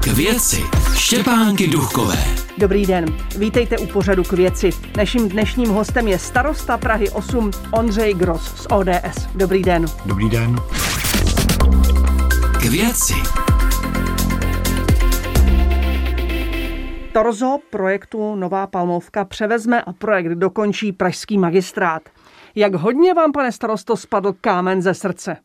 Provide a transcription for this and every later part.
K věci Štěpánky Duchové. Dobrý den, vítejte u pořadu k věci. Naším dnešním hostem je starosta Prahy 8 Ondřej Gros z ODS. Dobrý den. Dobrý den. K věci. Torzo projektu Nová Palmovka převezme a projekt dokončí pražský magistrát. Jak hodně vám, pane starosto, spadl kámen ze srdce?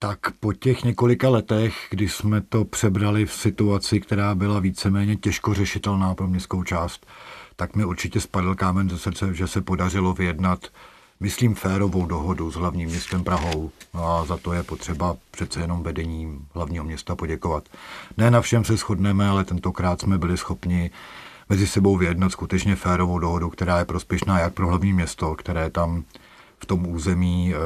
Tak po těch několika letech, kdy jsme to přebrali v situaci, která byla víceméně těžko řešitelná pro městskou část, tak mi určitě spadl kámen ze srdce, že se podařilo vyjednat, myslím, férovou dohodu s hlavním městem Prahou. No a za to je potřeba přece jenom vedením hlavního města poděkovat. Ne na všem se shodneme, ale tentokrát jsme byli schopni mezi sebou vyjednat skutečně férovou dohodu, která je prospěšná jak pro hlavní město, které tam v tom území eh,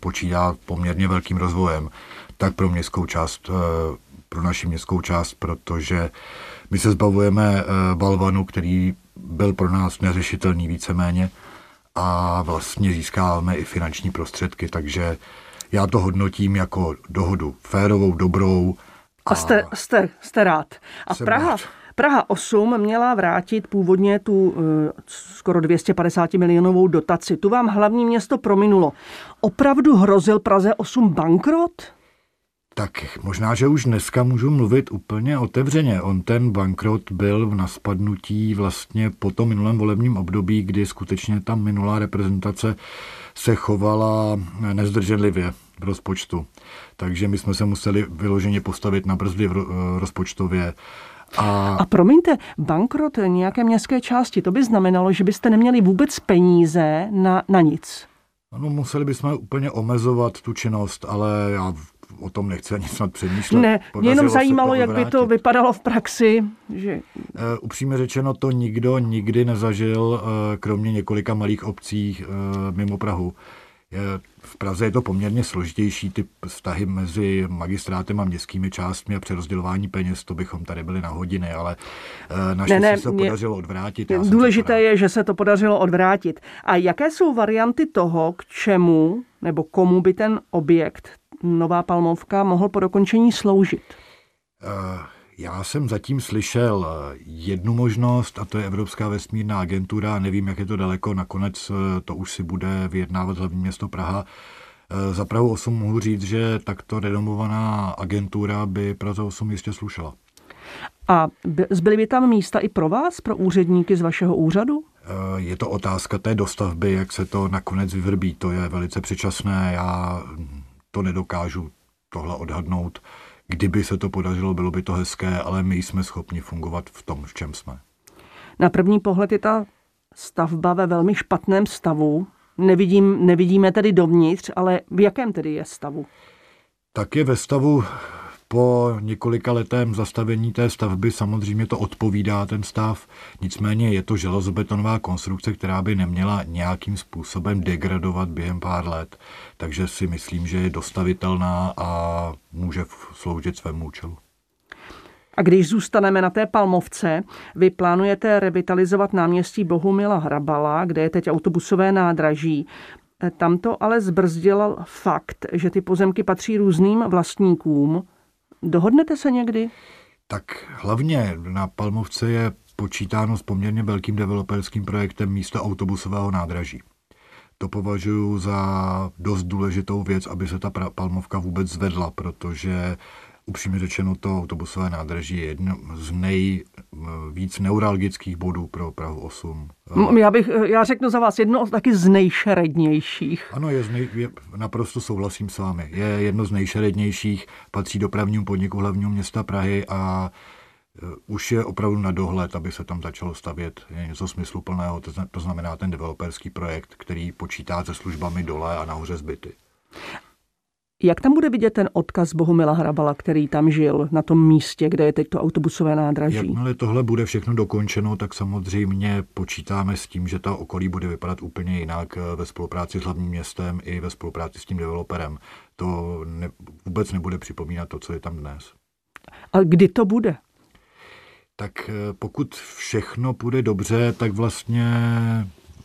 počítá poměrně velkým rozvojem, tak pro městskou část, eh, pro naši městskou část, protože my se zbavujeme eh, balvanu, který byl pro nás neřešitelný víceméně a vlastně získáváme i finanční prostředky, takže já to hodnotím jako dohodu férovou, dobrou. A, a jste, jste, jste rád. A Praha, rád. Praha 8 měla vrátit původně tu uh, skoro 250 milionovou dotaci. Tu vám hlavní město prominulo. Opravdu hrozil Praze 8 bankrot? Tak možná, že už dneska můžu mluvit úplně otevřeně. On ten bankrot byl v naspadnutí vlastně po tom minulém volebním období, kdy skutečně tam minulá reprezentace se chovala nezdrženlivě v rozpočtu. Takže my jsme se museli vyloženě postavit na brzdy v rozpočtově a... a promiňte, bankrot nějaké městské části, to by znamenalo, že byste neměli vůbec peníze na, na nic. Ano, museli bychom úplně omezovat tu činnost, ale já o tom nechci ani snad přemýšlet. Ne, mě jenom zajímalo, jak by to vypadalo v praxi. Že... Uh, upřímně řečeno, to nikdo nikdy nezažil, uh, kromě několika malých obcí uh, mimo Prahu. V Praze je to poměrně složitější, ty vztahy mezi magistrátem a městskými částmi a přerozdělování peněz, to bychom tady byli na hodiny, ale eh, naštěstí ne, ne, se to podařilo odvrátit. Důležité je, že se to podařilo odvrátit. A jaké jsou varianty toho, k čemu nebo komu by ten objekt Nová Palmovka mohl po dokončení sloužit? Uh, já jsem zatím slyšel eh, jednu možnost, a to je Evropská vesmírná agentura. Nevím, jak je to daleko, nakonec eh, to už si bude vyjednávat hlavní město Praha. Eh, za Prahu 8 mohu říct, že takto renomovaná agentura by Praze 8 jistě slušela. A zbyly by tam místa i pro vás, pro úředníky z vašeho úřadu? Je to otázka té dostavby, jak se to nakonec vyvrbí. To je velice předčasné, já to nedokážu tohle odhadnout. Kdyby se to podařilo, bylo by to hezké, ale my jsme schopni fungovat v tom, v čem jsme. Na první pohled je ta stavba ve velmi špatném stavu. Nevidím, nevidíme tedy dovnitř, ale v jakém tedy je stavu? Tak je ve stavu po několika letém zastavení té stavby samozřejmě to odpovídá ten stav, nicméně je to železobetonová konstrukce, která by neměla nějakým způsobem degradovat během pár let, takže si myslím, že je dostavitelná a může sloužit svému účelu. A když zůstaneme na té Palmovce, vy plánujete revitalizovat náměstí Bohumila Hrabala, kde je teď autobusové nádraží. Tam to ale zbrzdil fakt, že ty pozemky patří různým vlastníkům, Dohodnete se někdy? Tak hlavně na Palmovce je počítáno s poměrně velkým developerským projektem místo autobusového nádraží. To považuji za dost důležitou věc, aby se ta Palmovka vůbec zvedla, protože upřímně řečeno to autobusové nádraží je jedno z nejvíc neuralgických bodů pro Prahu 8. Já, bych, já řeknu za vás jedno taky z nejšerednějších. Ano, je, nej, je, naprosto souhlasím s vámi. Je jedno z nejšerednějších, patří dopravnímu podniku hlavního města Prahy a e, už je opravdu na dohled, aby se tam začalo stavět něco smysluplného, to znamená ten developerský projekt, který počítá se službami dole a nahoře zbyty. Jak tam bude vidět ten odkaz Bohumila Hrabala, který tam žil na tom místě, kde je teď to autobusové nádraží? Jakmile tohle bude všechno dokončeno, tak samozřejmě počítáme s tím, že ta okolí bude vypadat úplně jinak eh, ve spolupráci s hlavním městem i ve spolupráci s tím developerem. To ne, vůbec nebude připomínat to, co je tam dnes. A kdy to bude? Tak eh, pokud všechno půjde dobře, tak vlastně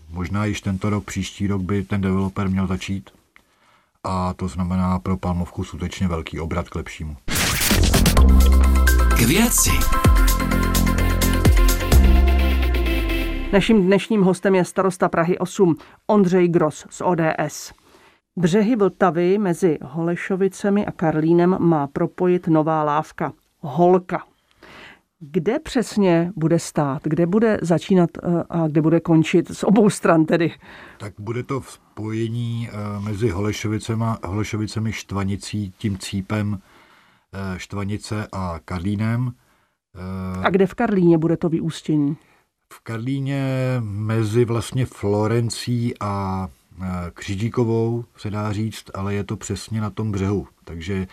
možná již tento rok, příští rok by ten developer měl začít a to znamená pro Palmovku skutečně velký obrat k lepšímu. K věci. Naším dnešním hostem je starosta Prahy 8 Ondřej Gros z ODS. Břehy Vltavy mezi Holešovicemi a Karlínem má propojit nová lávka. Holka. Kde přesně bude stát? Kde bude začínat eh, a kde bude končit? Z obou stran tedy. Tak bude to v spojení eh, mezi Holešovicemi, Holešovicemi Štvanicí, tím cípem eh, Štvanice a Karlínem. A kde v Karlíně bude to vyústění? V Karlíně mezi vlastně Florencí a Křižíkovou se dá říct, ale je to přesně na tom břehu. Takže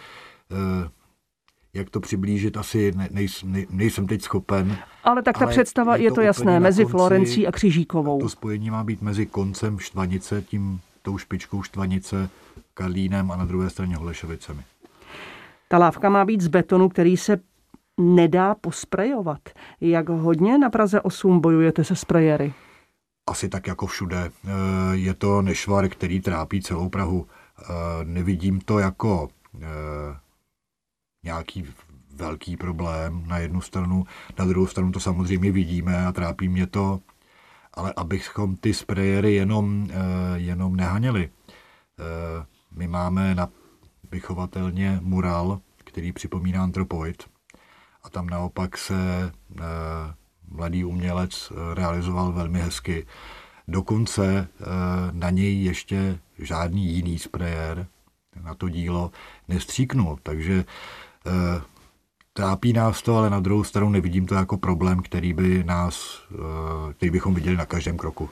jak to přiblížit, asi ne, nej, nejsem teď schopen. Ale tak ta ale představa je, je to, jasné, mezi konci, Florencí a Křižíkovou. To spojení má být mezi koncem Štvanice, tím tou špičkou Štvanice, Karlínem a na druhé straně Holešovicemi. Ta lávka má být z betonu, který se nedá posprejovat. Jak hodně na Praze 8 bojujete se sprejery? Asi tak jako všude. E, je to nešvar, který trápí celou Prahu. E, nevidím to jako e, nějaký velký problém na jednu stranu, na druhou stranu to samozřejmě vidíme a trápí mě to, ale abychom ty sprejery jenom, eh, jenom nehaněli. Eh, my máme na vychovatelně mural, který připomíná antropoid a tam naopak se eh, mladý umělec realizoval velmi hezky. Dokonce na něj ještě žádný jiný sprejer na to dílo nestříknul, takže trápí nás to, ale na druhou stranu nevidím to jako problém, který by nás, eh, který bychom viděli na každém kroku.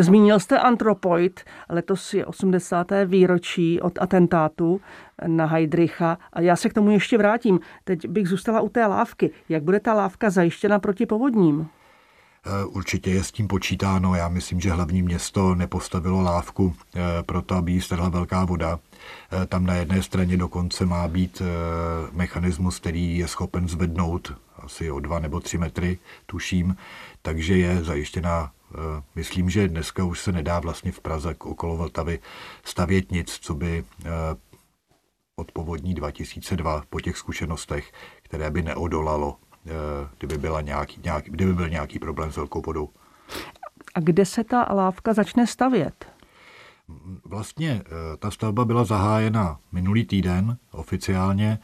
Zmínil jste Antropoid, letos je 80. výročí od atentátu na Heidricha a já se k tomu ještě vrátím. Teď bych zůstala u té lávky. Jak bude ta lávka zajištěna proti povodním? Eh, určitě je s tím počítáno. Já myslím, že hlavní město nepostavilo lávku proto, aby jí strhla velká voda. Eh, tam na jedné straně dokonce má být eh, mechanismus, který je schopen zvednout asi o dva nebo tři metry, tuším, takže je zajištěna eh, Myslím, že dneska už se nedá vlastně v Praze okolo Vltavy stavět nic, co by od povodní 2002 po těch zkušenostech, které by neodolalo, kdyby, byla nějaký, nějaký, kdyby byl nějaký problém s velkou vodou. A kde se ta lávka začne stavět? Vlastně eh, ta stavba byla zahájena minulý týden oficiálně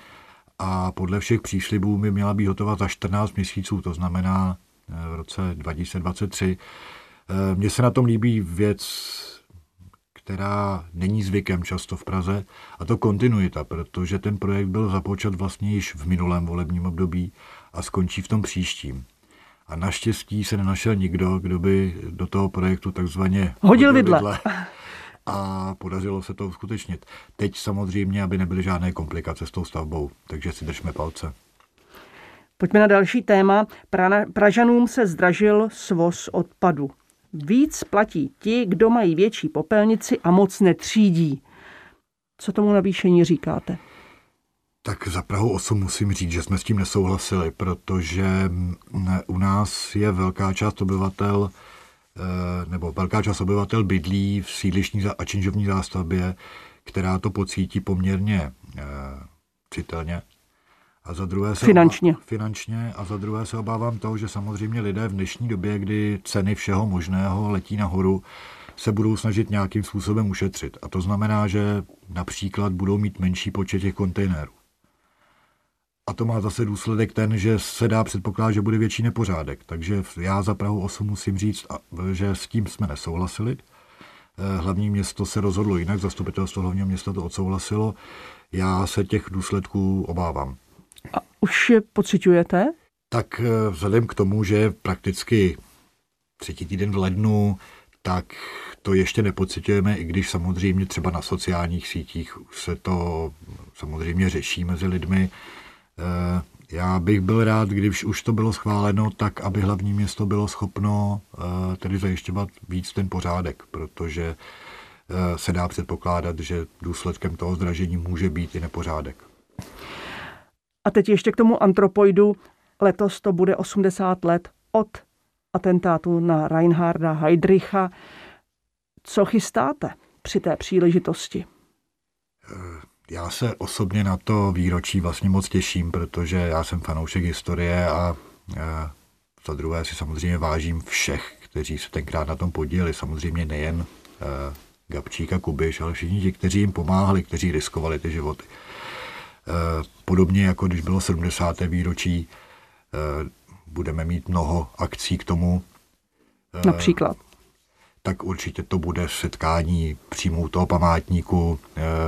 a podle všech příslibů by měla být hotová za 14 měsíců, to znamená eh, v roce 2023. Eh, mně se na tom líbí věc, která není zvykem často v Praze, a to kontinuita, protože ten projekt byl započat vlastně již v minulém volebním období a skončí v tom příštím. A naštěstí se nenašel nikdo, kdo by do toho projektu takzvaně hodil vidle. vidle a podařilo se to uskutečnit. Teď samozřejmě, aby nebyly žádné komplikace s tou stavbou, takže si držme palce. Pojďme na další téma. Pra- Pražanům se zdražil svoz odpadu. Víc platí ti, kdo mají větší popelnici a moc netřídí. Co tomu navýšení říkáte? Tak za Prahu 8 musím říct, že jsme s tím nesouhlasili, protože u nás je velká část obyvatel Eh, nebo velká část obyvatel bydlí v sídlišní a činžovní zástavbě, která to pocítí poměrně eh, citelně. A za druhé se finančně. Obávám, finančně. A za druhé se obávám toho, že samozřejmě lidé v dnešní době, kdy ceny všeho možného letí nahoru, se budou snažit nějakým způsobem ušetřit. A to znamená, že například budou mít menší počet těch kontejnerů. A to má zase důsledek ten, že se dá předpokládat, že bude větší nepořádek. Takže já za Prahu 8 musím říct, že s tím jsme nesouhlasili. Eh, hlavní město se rozhodlo jinak, zastupitelstvo hlavního města to odsouhlasilo. Já se těch důsledků obávám. A už je pocitujete? Tak eh, vzhledem k tomu, že prakticky třetí týden v lednu, tak to ještě nepocitujeme, i když samozřejmě třeba na sociálních sítích se to samozřejmě řeší mezi lidmi. Eh, já bych byl rád, když už to bylo schváleno, tak aby hlavní město bylo schopno eh, tedy zajišťovat víc ten pořádek, protože eh, se dá předpokládat, že důsledkem toho zdražení může být i nepořádek. A teď ještě k tomu antropoidu. Letos to bude 80 let od atentátu na Reinharda Heydricha. Co chystáte při té příležitosti? Já se osobně na to výročí vlastně moc těším, protože já jsem fanoušek historie a za druhé si samozřejmě vážím všech, kteří se tenkrát na tom podíleli. Samozřejmě nejen Gabčík a Kubiš, ale všichni ti, kteří jim pomáhali, kteří riskovali ty životy. Podobně jako když bylo 70. výročí, budeme mít mnoho akcí k tomu. Například? Tak určitě to bude setkání přímo toho památníku,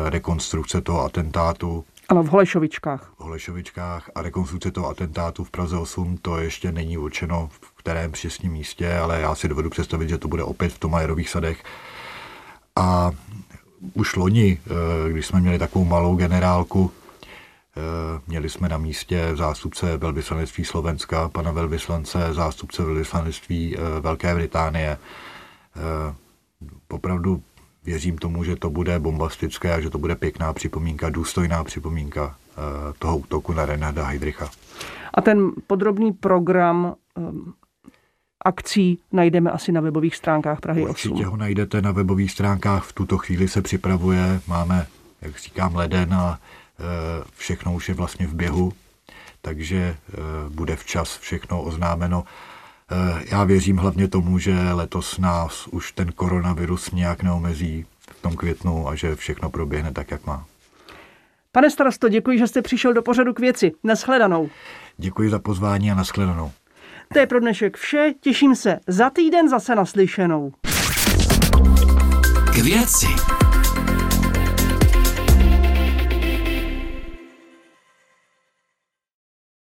rekonstrukce toho atentátu. Ano, v Holešovičkách. V Holešovičkách a rekonstrukce toho atentátu v Praze 8, to ještě není určeno v kterém přesním místě, ale já si dovedu představit, že to bude opět v Tomajerových sadech. A už loni, když jsme měli takovou malou generálku, Měli jsme na místě zástupce velvyslanectví Slovenska, pana velvyslance, zástupce velvyslanectví Velké Británie. Opravdu věřím tomu, že to bude bombastické a že to bude pěkná připomínka, důstojná připomínka toho útoku na Renada Heydricha. A ten podrobný program akcí najdeme asi na webových stránkách Prahy 8. Určitě ho najdete na webových stránkách. V tuto chvíli se připravuje. Máme, jak říkám, leden a Eh, všechno už je vlastně v běhu, takže eh, bude včas všechno oznámeno. Eh, já věřím hlavně tomu, že letos nás už ten koronavirus nějak neomezí v tom květnu a že všechno proběhne tak, jak má. Pane starosto, děkuji, že jste přišel do pořadu k věci. Naschledanou. Děkuji za pozvání a naschledanou. To je pro dnešek vše. Těším se za týden zase naslyšenou. K věci.